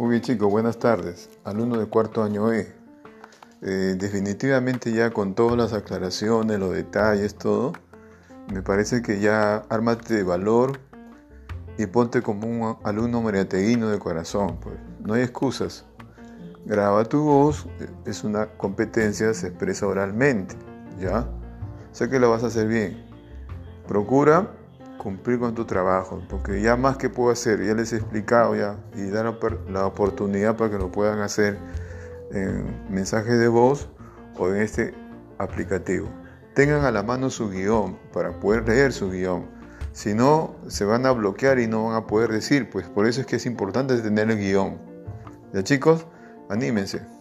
Muy bien chicos, buenas tardes. Alumno de cuarto año E. Eh, definitivamente ya con todas las aclaraciones, los detalles, todo, me parece que ya ármate de valor y ponte como un alumno mariateguino de corazón. Pues. No hay excusas. Graba tu voz, es una competencia, se expresa oralmente, ¿ya? Sé que lo vas a hacer bien. Procura cumplir con tu trabajo, porque ya más que puedo hacer, ya les he explicado ya y dar la oportunidad para que lo puedan hacer en mensaje de voz o en este aplicativo. Tengan a la mano su guion para poder leer su guion. Si no, se van a bloquear y no van a poder decir, pues por eso es que es importante tener el guion. Ya chicos, anímense.